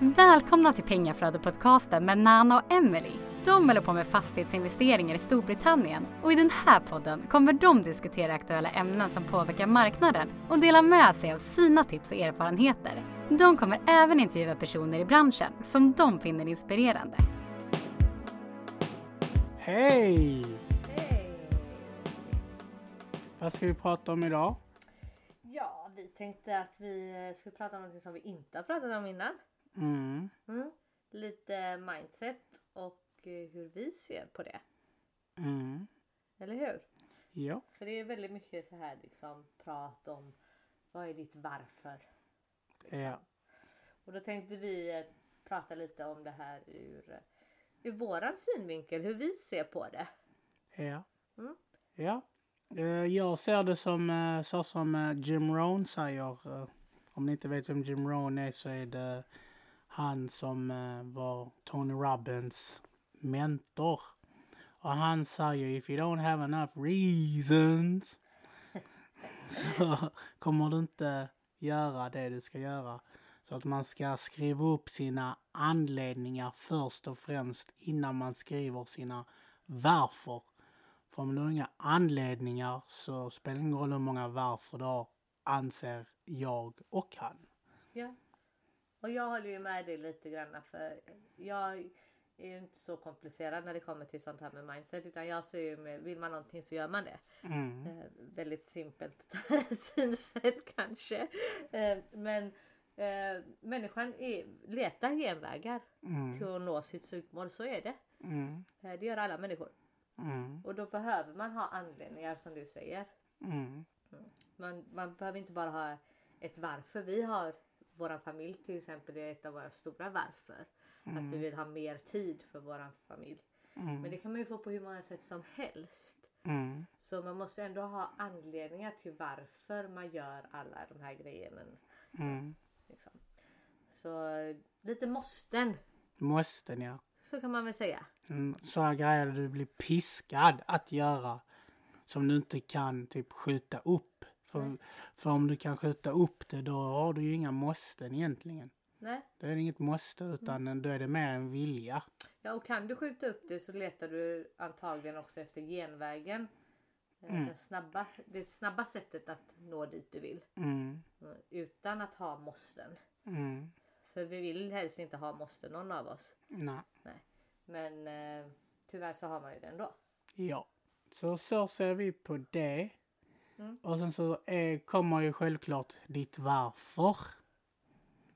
Välkomna till Pengaflödet-podcasten med Nana och Emily. De håller på med fastighetsinvesteringar i Storbritannien och i den här podden kommer de diskutera aktuella ämnen som påverkar marknaden och dela med sig av sina tips och erfarenheter. De kommer även intervjua personer i branschen som de finner inspirerande. Hej! Hej! Vad ska vi prata om idag? Ja, vi tänkte att vi eh, skulle prata om något som vi inte har pratat om innan. Mm. Mm. Lite mindset och eh, hur vi ser på det. Mm. Eller hur? Ja. För det är väldigt mycket så här liksom prat om vad är ditt varför? Liksom. Ja. Och då tänkte vi eh, prata lite om det här ur, eh, ur våran synvinkel, hur vi ser på det. Ja. Mm. Ja. Jag ser det som så som Jim Rohn säger. Om ni inte vet vem Jim Rohn är så är det han som eh, var Tony Robbins mentor. Och han säger if you don't have enough reasons så kommer du inte göra det du ska göra. Så att man ska skriva upp sina anledningar först och främst innan man skriver sina varför. För om du har inga anledningar så spelar det ingen roll hur många varför du har, anser jag och han. Ja. Och jag håller ju med dig lite grann för jag är ju inte så komplicerad när det kommer till sånt här med mindset utan jag ser ju med, vill man någonting så gör man det. Mm. Eh, väldigt simpelt synsätt kanske. Eh, men eh, människan är, letar genvägar Mm. till att nå sitt slutmål, så är det. Mm. Eh, det gör alla människor. Mm. Och då behöver man ha anledningar som du säger. Mm. Man, man behöver inte bara ha ett varför. Vi har våran familj till exempel, är ett av våra stora varför. Att vi vill ha mer tid för våran familj. Men det kan man ju få på hur många sätt som helst. Mm. Så man måste ändå ha anledningar till varför man gör alla de här grejerna. Mm. Liksom. Så lite måsten, Måste ja. så kan man väl säga. Mm, Sådana grejer du blir piskad att göra. Som du inte kan typ skjuta upp. För, för om du kan skjuta upp det då har du ju inga måsten egentligen. Nej. Då är det inget måste utan då är det mer en vilja. Ja, och kan du skjuta upp det så letar du antagligen också efter genvägen. Eh, Den snabba, det snabba sättet att nå dit du vill. Mm. Mm, Utan att ha måsten. Mm. För vi vill helst inte ha måsten någon av oss. Nej. Nej. Men eh, tyvärr så har man ju det ändå. Ja. Så så ser vi på det. Mm. Och sen så är, kommer ju självklart ditt varför.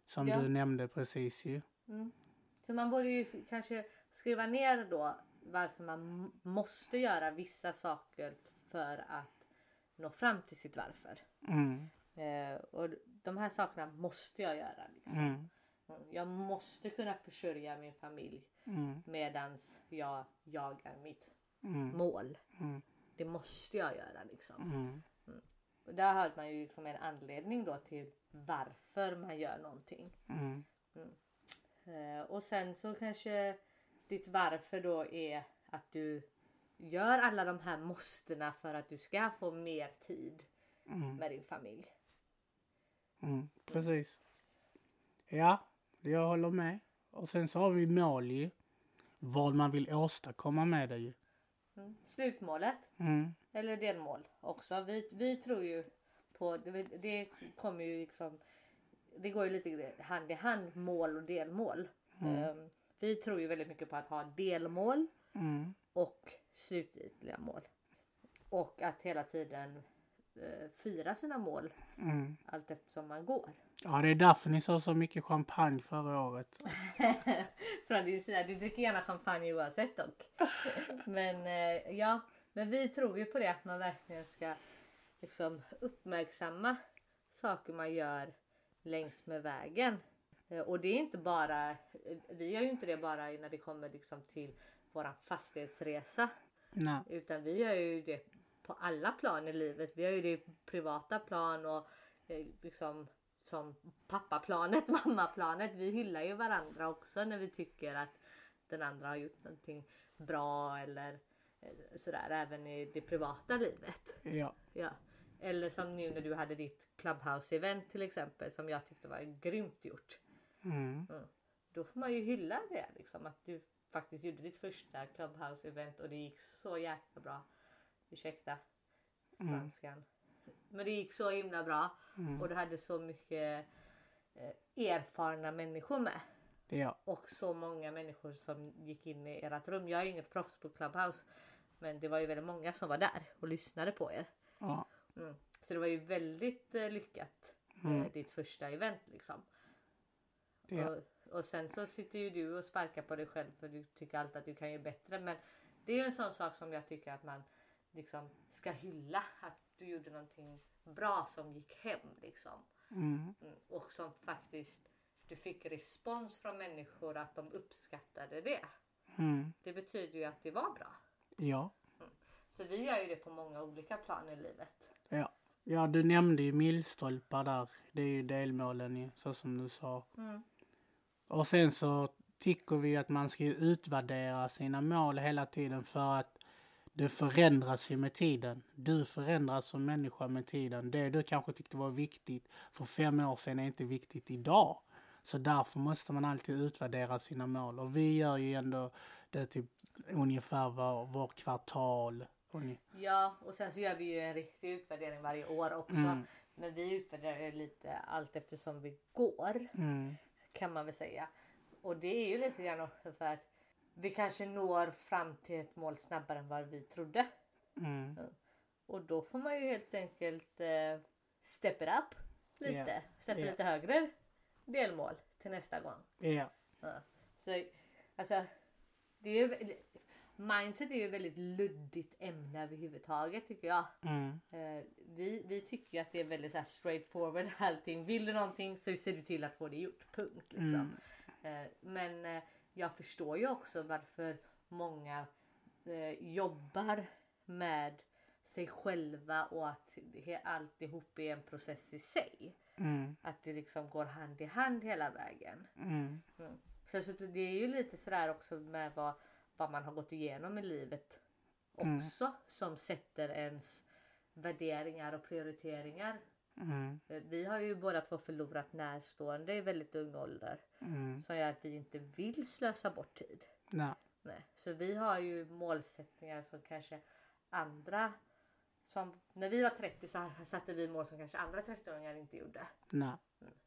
Som Ja. du nämnde precis ju. Så man borde ju kanske skriva ner då varför man måste göra vissa saker för att nå fram till sitt varför. Mm. Eh, och de här sakerna måste jag göra. Liksom. Mm. Mm, Jag måste kunna försörja min familj Mm. medans jag jagar mitt Mm. mål. Mm. Det måste jag göra liksom. Mm. Där har man ju liksom en anledning då till varför man gör någonting. Mm. Eh, och sen så kanske ditt varför då är att du gör alla de här måstena för att du ska få mer tid Mm. med din familj. Mm. Precis. Ja, jag håller med. Och sen så har vi mål ju. Vad man vill åstadkomma med det ju. Mm. Slutmålet Mm. eller delmål också. Vi, vi tror ju på det, det kommer ju liksom det går ju lite hand i hand mål och delmål. Eh, vi tror ju väldigt mycket på att ha delmål Mm. och slutgiltiga mål. Och att hela tiden fira sina mål Mm. allt eftersom man går. Ja, det är därför ni sa så mycket champagne förra året. Från din sida. Du dricker gärna champagne oavsett dock. Men eh, ja, men vi tror ju på det att man verkligen ska liksom uppmärksamma saker man gör längs med vägen. Eh, Och det är inte bara, eh, vi gör ju inte det bara när det kommer liksom till våran fastighetsresa. Nej. Utan vi gör ju det på alla plan i livet. Vi gör ju det privata plan och eh, liksom som pappaplanet, mammaplanet. Vi hyllar ju varandra också när vi tycker att den andra har gjort någonting bra eller eh, sådär även i det privata livet. Ja. Ja. Eller som nu när du hade ditt Clubhouse event till exempel som jag tyckte var grymt gjort. Mm. då får man ju hylla det liksom att du faktiskt gjorde ditt första Clubhouse-event och det gick så jäkla bra. Ursäkta Mm. franskan. Men det gick så himla bra Mm. och du hade så mycket eh, erfarna människor med. Ja. Och så många människor som gick in i ert rum. Jag är inget proffs på Clubhouse. Men det var ju väldigt många som var där och lyssnade på er. Ja. Mm. Så det var ju väldigt eh, lyckat. Mm. Eh, ditt första event liksom. Ja. Och, och sen så sitter ju du och sparkar på dig själv för du tycker alltid att du kan göra bättre. Men det är ju en sån sak som jag tycker att man liksom ska hylla. Att du gjorde någonting bra som gick hem liksom. Mm. Mm. Och som faktiskt du fick respons från människor att de uppskattade det. Mm. Det betyder ju att det var bra. Ja. Så vi gör ju det på många olika plan i livet. Ja. Ja, du nämnde ju milstolpar där. Det är ju delmålen ju, så som du sa. Mm. Och sen så tycker vi att man ska utvärdera sina mål hela tiden för att det förändras ju med tiden. Du förändras som människa med tiden. Det du kanske tyckte var viktigt för fem år sedan är inte viktigt idag. Så därför måste man alltid utvärdera sina mål. Och vi gör ju ändå det typ ungefär var, var kvartal. Ja och sen så gör vi ju en riktig utvärdering varje år också. Mm. Men vi utvärderar lite allt eftersom vi går Mm. kan man väl säga. Och det är ju lite grann också för att vi kanske når fram till ett mål snabbare än vad vi trodde. Mm. Och då får man ju helt enkelt eh, step it up lite. Ja. Sätta Ja. lite högre delmål till nästa gång. Ja. Ja. Så alltså, det är ju, mindset är ju ett väldigt luddigt ämne överhuvudtaget tycker jag. Mm. Eh, vi, vi tycker ju att det är väldigt så här straightforward allting. Vill du någonting så ser du till att få det gjort. Punkt liksom. Eh, men eh, jag förstår ju också varför många eh, jobbar med sig själva och att alltihop är en process i sig. Mm. Att det liksom går hand i hand hela vägen. Mm. Mm. Så, så det är ju lite sådär också med vad, vad man har gått igenom i livet Mm. också som sätter ens värderingar och prioriteringar. Mm. Eh, Vi har ju båda två förlorat närstående i väldigt ung ålder Mm. som gör att vi inte vill slösa bort tid. Nej. Nej. Så vi har ju målsättningar som kanske andra som när vi var 30 så satte vi mål som kanske andra 30-åringar inte gjorde. Nej.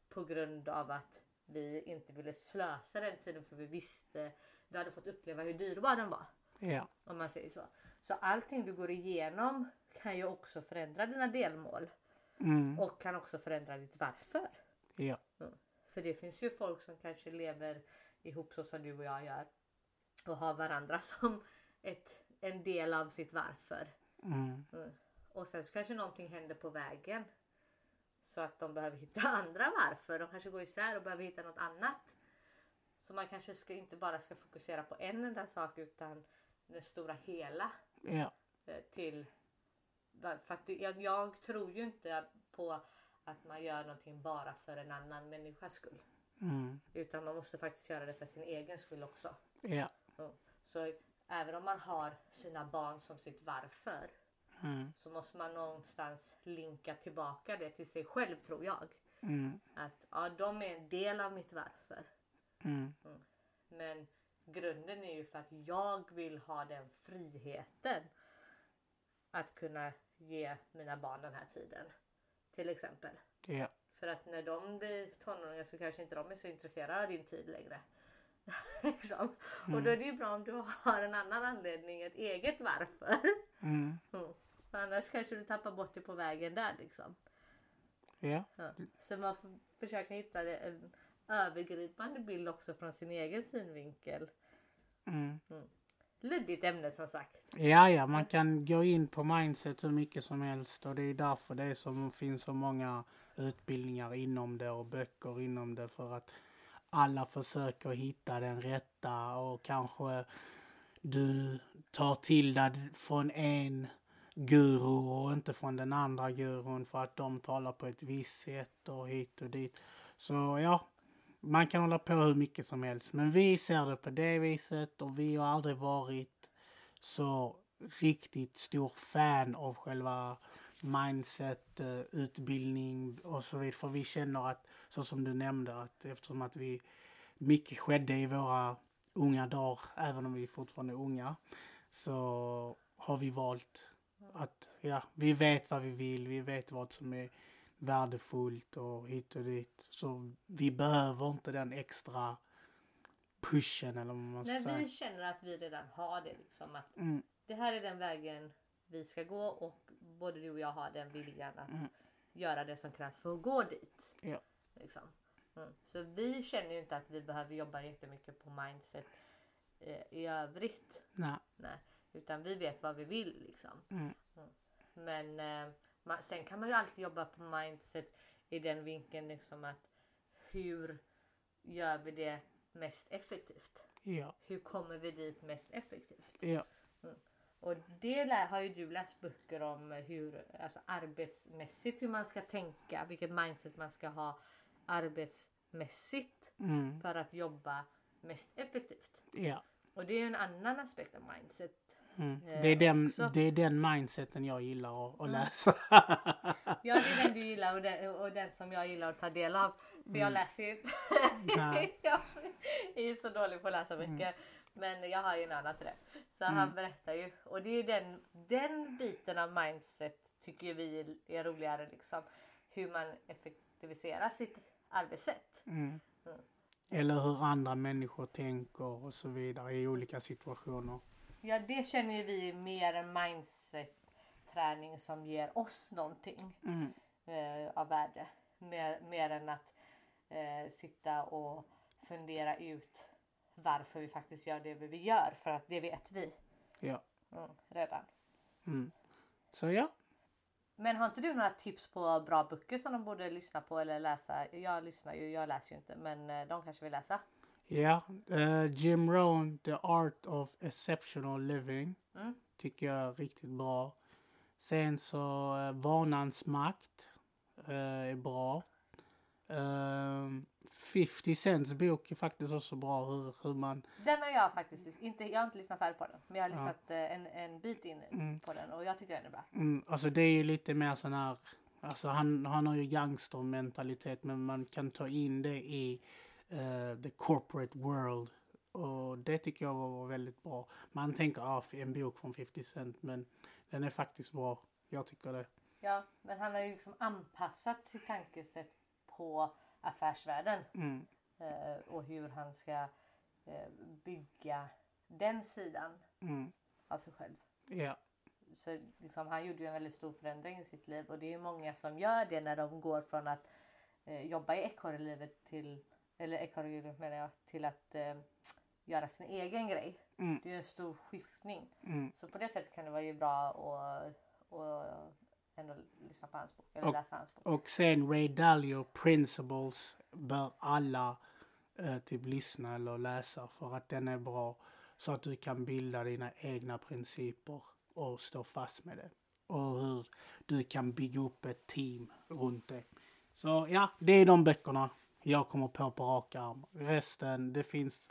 På grund av att vi inte ville slösa den tiden för vi visste vi hade fått uppleva hur dyrbar den var. Ja. Om man säger så. Så allting du går igenom kan ju också förändra dina delmål. Mm. Och kan också förändra ditt varför. Ja. För det finns ju folk som kanske lever ihop så som du och jag gör. Och har varandra som ett, en del av sitt varför. Mm. Mm. Och sen så kanske någonting händer på vägen. Så att de behöver hitta andra varför. De kanske går isär och behöver hitta något annat. Så man kanske ska, inte bara ska fokusera på en enda sak utan det stora hela. Ja. eh, Till för att jag, jag tror ju inte på att man gör någonting bara för en annan människas skull. Mm. Utan man måste faktiskt göra det för sin egen skull också. Ja. Mm. Så även om man har sina barn som sitt varför Mm. så måste man någonstans linka tillbaka det till sig själv tror jag. Mm. Att ja, de är en del av mitt varför. Mm. Men grunden är ju för att jag vill ha den friheten. Att kunna ge mina barn den här tiden. Till exempel. Ja. För att när de blir tonåringar så kanske inte de är så intresserade av din tid längre. liksom. Och då är det ju bra om du har en annan anledning, ett eget varför. Mm. Mm. Annars kanske du tappar bort det på vägen där liksom. Ja. Ja. Så man får försöka hitta en övergripande bild också från sin egen synvinkel. Mm. Luddigt ämne som sagt. Ja, ja, man kan gå in på mindset hur mycket som helst och det är därför det är som finns så många utbildningar inom det och böcker inom det för att alla försöker hitta den rätta och kanske du tar till dig från en guru och inte från den andra gurun för att de talar på ett visst sätt och hit och dit. Så ja, man kan hålla på hur mycket som helst. Men vi ser det på det viset och vi har aldrig varit så riktigt stor fan av själva mindset, eh, utbildning och så vidare. För vi känner att, så som du nämnde, att eftersom att vi mycket skedde i våra unga dagar, även om vi fortfarande är unga. Så har vi valt att, ja, vi vet vad vi vill, vi vet vad som är värdefullt och hit och dit. Så vi behöver inte den extra pushen eller vad man ska Nej, säga. vi känner att vi redan har det liksom. Att Mm, det här är den vägen vi ska gå och både du och jag har den viljan att Mm. göra det som krävs för att gå dit. ja. Liksom. Mm. Så vi känner ju inte att vi behöver jobba jättemycket på mindset eh, i övrigt. Nej. Nej. Utan vi vet vad vi vill liksom. Mm. Men eh, man, sen kan man ju alltid jobba på mindset i den vinkeln liksom att hur gör vi det mest effektivt? Ja. Hur kommer vi dit mest effektivt? Ja. Och det lär, har ju du läst böcker om hur alltså arbetsmässigt hur man ska tänka, vilket mindset man ska ha arbetsmässigt Mm. för att jobba mest effektivt. Ja. Och det är en annan aspekt av mindset. Mm. Eh, Det, är den, också. det är den mindseten jag gillar att, att Mm. läsa. Ja det är den du gillar och den, och den som jag gillar att ta del av. För jag läser ju inte. Jag är så dålig på att läsa mycket. Men jag har ju en annan till det. Så han berättar ju. Och det är den, den biten av mindset tycker vi är roligare liksom. Hur man effektiviserar sitt arbetssätt. Mm. Mm. Eller hur andra människor tänker och så vidare i olika situationer. Ja det känner ju vi mer en mindset träning som ger oss någonting. Mm. eh, av värde. Mer, mer än att eh, sitta och fundera ut varför vi faktiskt gör det vi gör. För att det vet vi Ja. mm, redan. Mm. Så ja. Men har inte du några tips på bra böcker som de borde lyssna på eller läsa? Jag lyssnar ju, jag läser ju inte men eh, de kanske vill läsa. Ja. eh, Jim Rohn, The Art of Exceptional Living. Mm. Tycker jag är riktigt bra. Sen så uh, Vanans makt eh, är bra. Um, 50 Cents bok är faktiskt också bra hur, hur man Den har jag faktiskt inte, jag har inte lyssnat färdigt på den. Men jag har Ja. lyssnat eh, en, en bit in Mm. på den och jag tycker den är bra. Mm, alltså det är ju lite mer sån här, alltså han, han har ju gangstermentalitet men man kan ta in det i eh, the corporate world. Och det tycker jag var väldigt bra. Man tänker ah, en bok från 50 Cent men den är faktiskt bra. Jag tycker det. Ja, men han har ju liksom anpassat sitt tankesätt på affärsvärlden. Mm, eh, och hur han ska eh, bygga den sidan mm, av sig själv. ja, Så liksom, han gjorde ju en väldigt stor förändring i sitt liv och det är många som gör det när de går från att eh, jobba i ekorrlivet till, eller ekorrlivet menar jag, till att eh, göra sin egen grej. Mm. Det är ju en stor skiftning. mm. Så på det sättet kan det vara ju bra att och ändå lyssna på hans bok eller Och- läsa hans bok. Och sen Ray Dalio Principles bör alla eh, typ lyssna eller läsa för att den är bra. Så att du kan bilda dina egna principer och stå fast med det. Och hur du kan bygga upp ett team runt det. Så ja, det är de böckerna jag kommer på på rak arm. Resten, det finns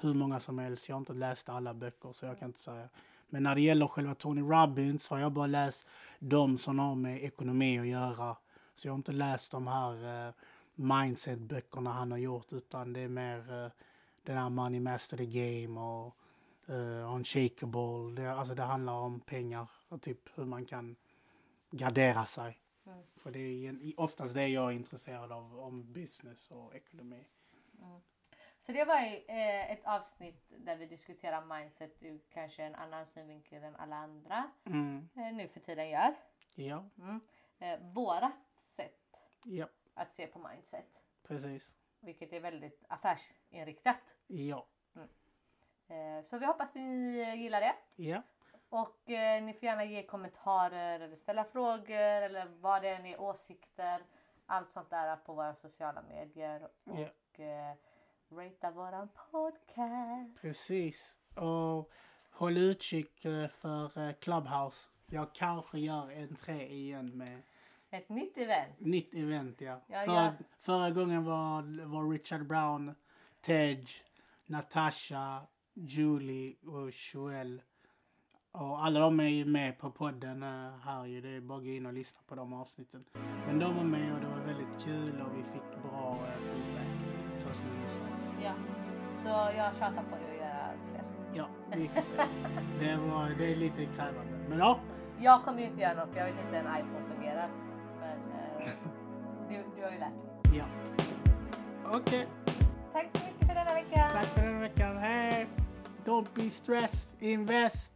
hur många som helst. Jag har inte läst alla böcker så jag kan inte säga. Men när det gäller själva Tony Robbins har jag bara läst de som har med ekonomi att göra. Så jag har inte läst de här eh, mindset-böckerna han har gjort utan det är mer eh, den här Money Master the Game och uh, Unshakable. Det, alltså det handlar om pengar och typ hur man kan gardera sig. Mm. För det är oftast det jag är intresserad av, om business och ekonomi. Så det var eh, ett avsnitt där vi diskuterar mindset ur kanske en annan synvinkel än alla andra Mm. eh, nu för tiden gör. Ja, Mm. Eh, vårat sätt ja, att se på mindset, precis. vilket är väldigt affärsinriktat. Ja, Eh, så vi hoppas ni gillar det. ja, Och eh, ni får gärna ge kommentarer eller ställa frågor eller vad det än är, åsikter. Allt sånt där på våra sociala medier. ja. Och eh, ratea våran podcast. Precis. Och håll utkik eh, för eh, Clubhouse. Jag kanske gör entré igen med Ett nytt event. nytt event. Ja. Ja, För, ja. Förra gången var, var Richard Brown, Tej, Natasha, Julie och Joel. Och alla de är ju med på podden eh, här ju. Det är bara att gå in och lyssna på de avsnitten. Men de var med och det var väldigt kul och vi fick bra eh, feedback. så som du sa. Ja. Så jag tjatar på dig att göra fler. Ja, vi får se. Det, var, det är lite krävande. Men ja, Jag kommer ju inte göra något för jag vet inte hur en iPhone fungerar. Men eh, du, du har ju lärt dig. ja. Okej, Tack så mycket för denna vecka. tack för den veckan. Hej! Don't be stressed, invest!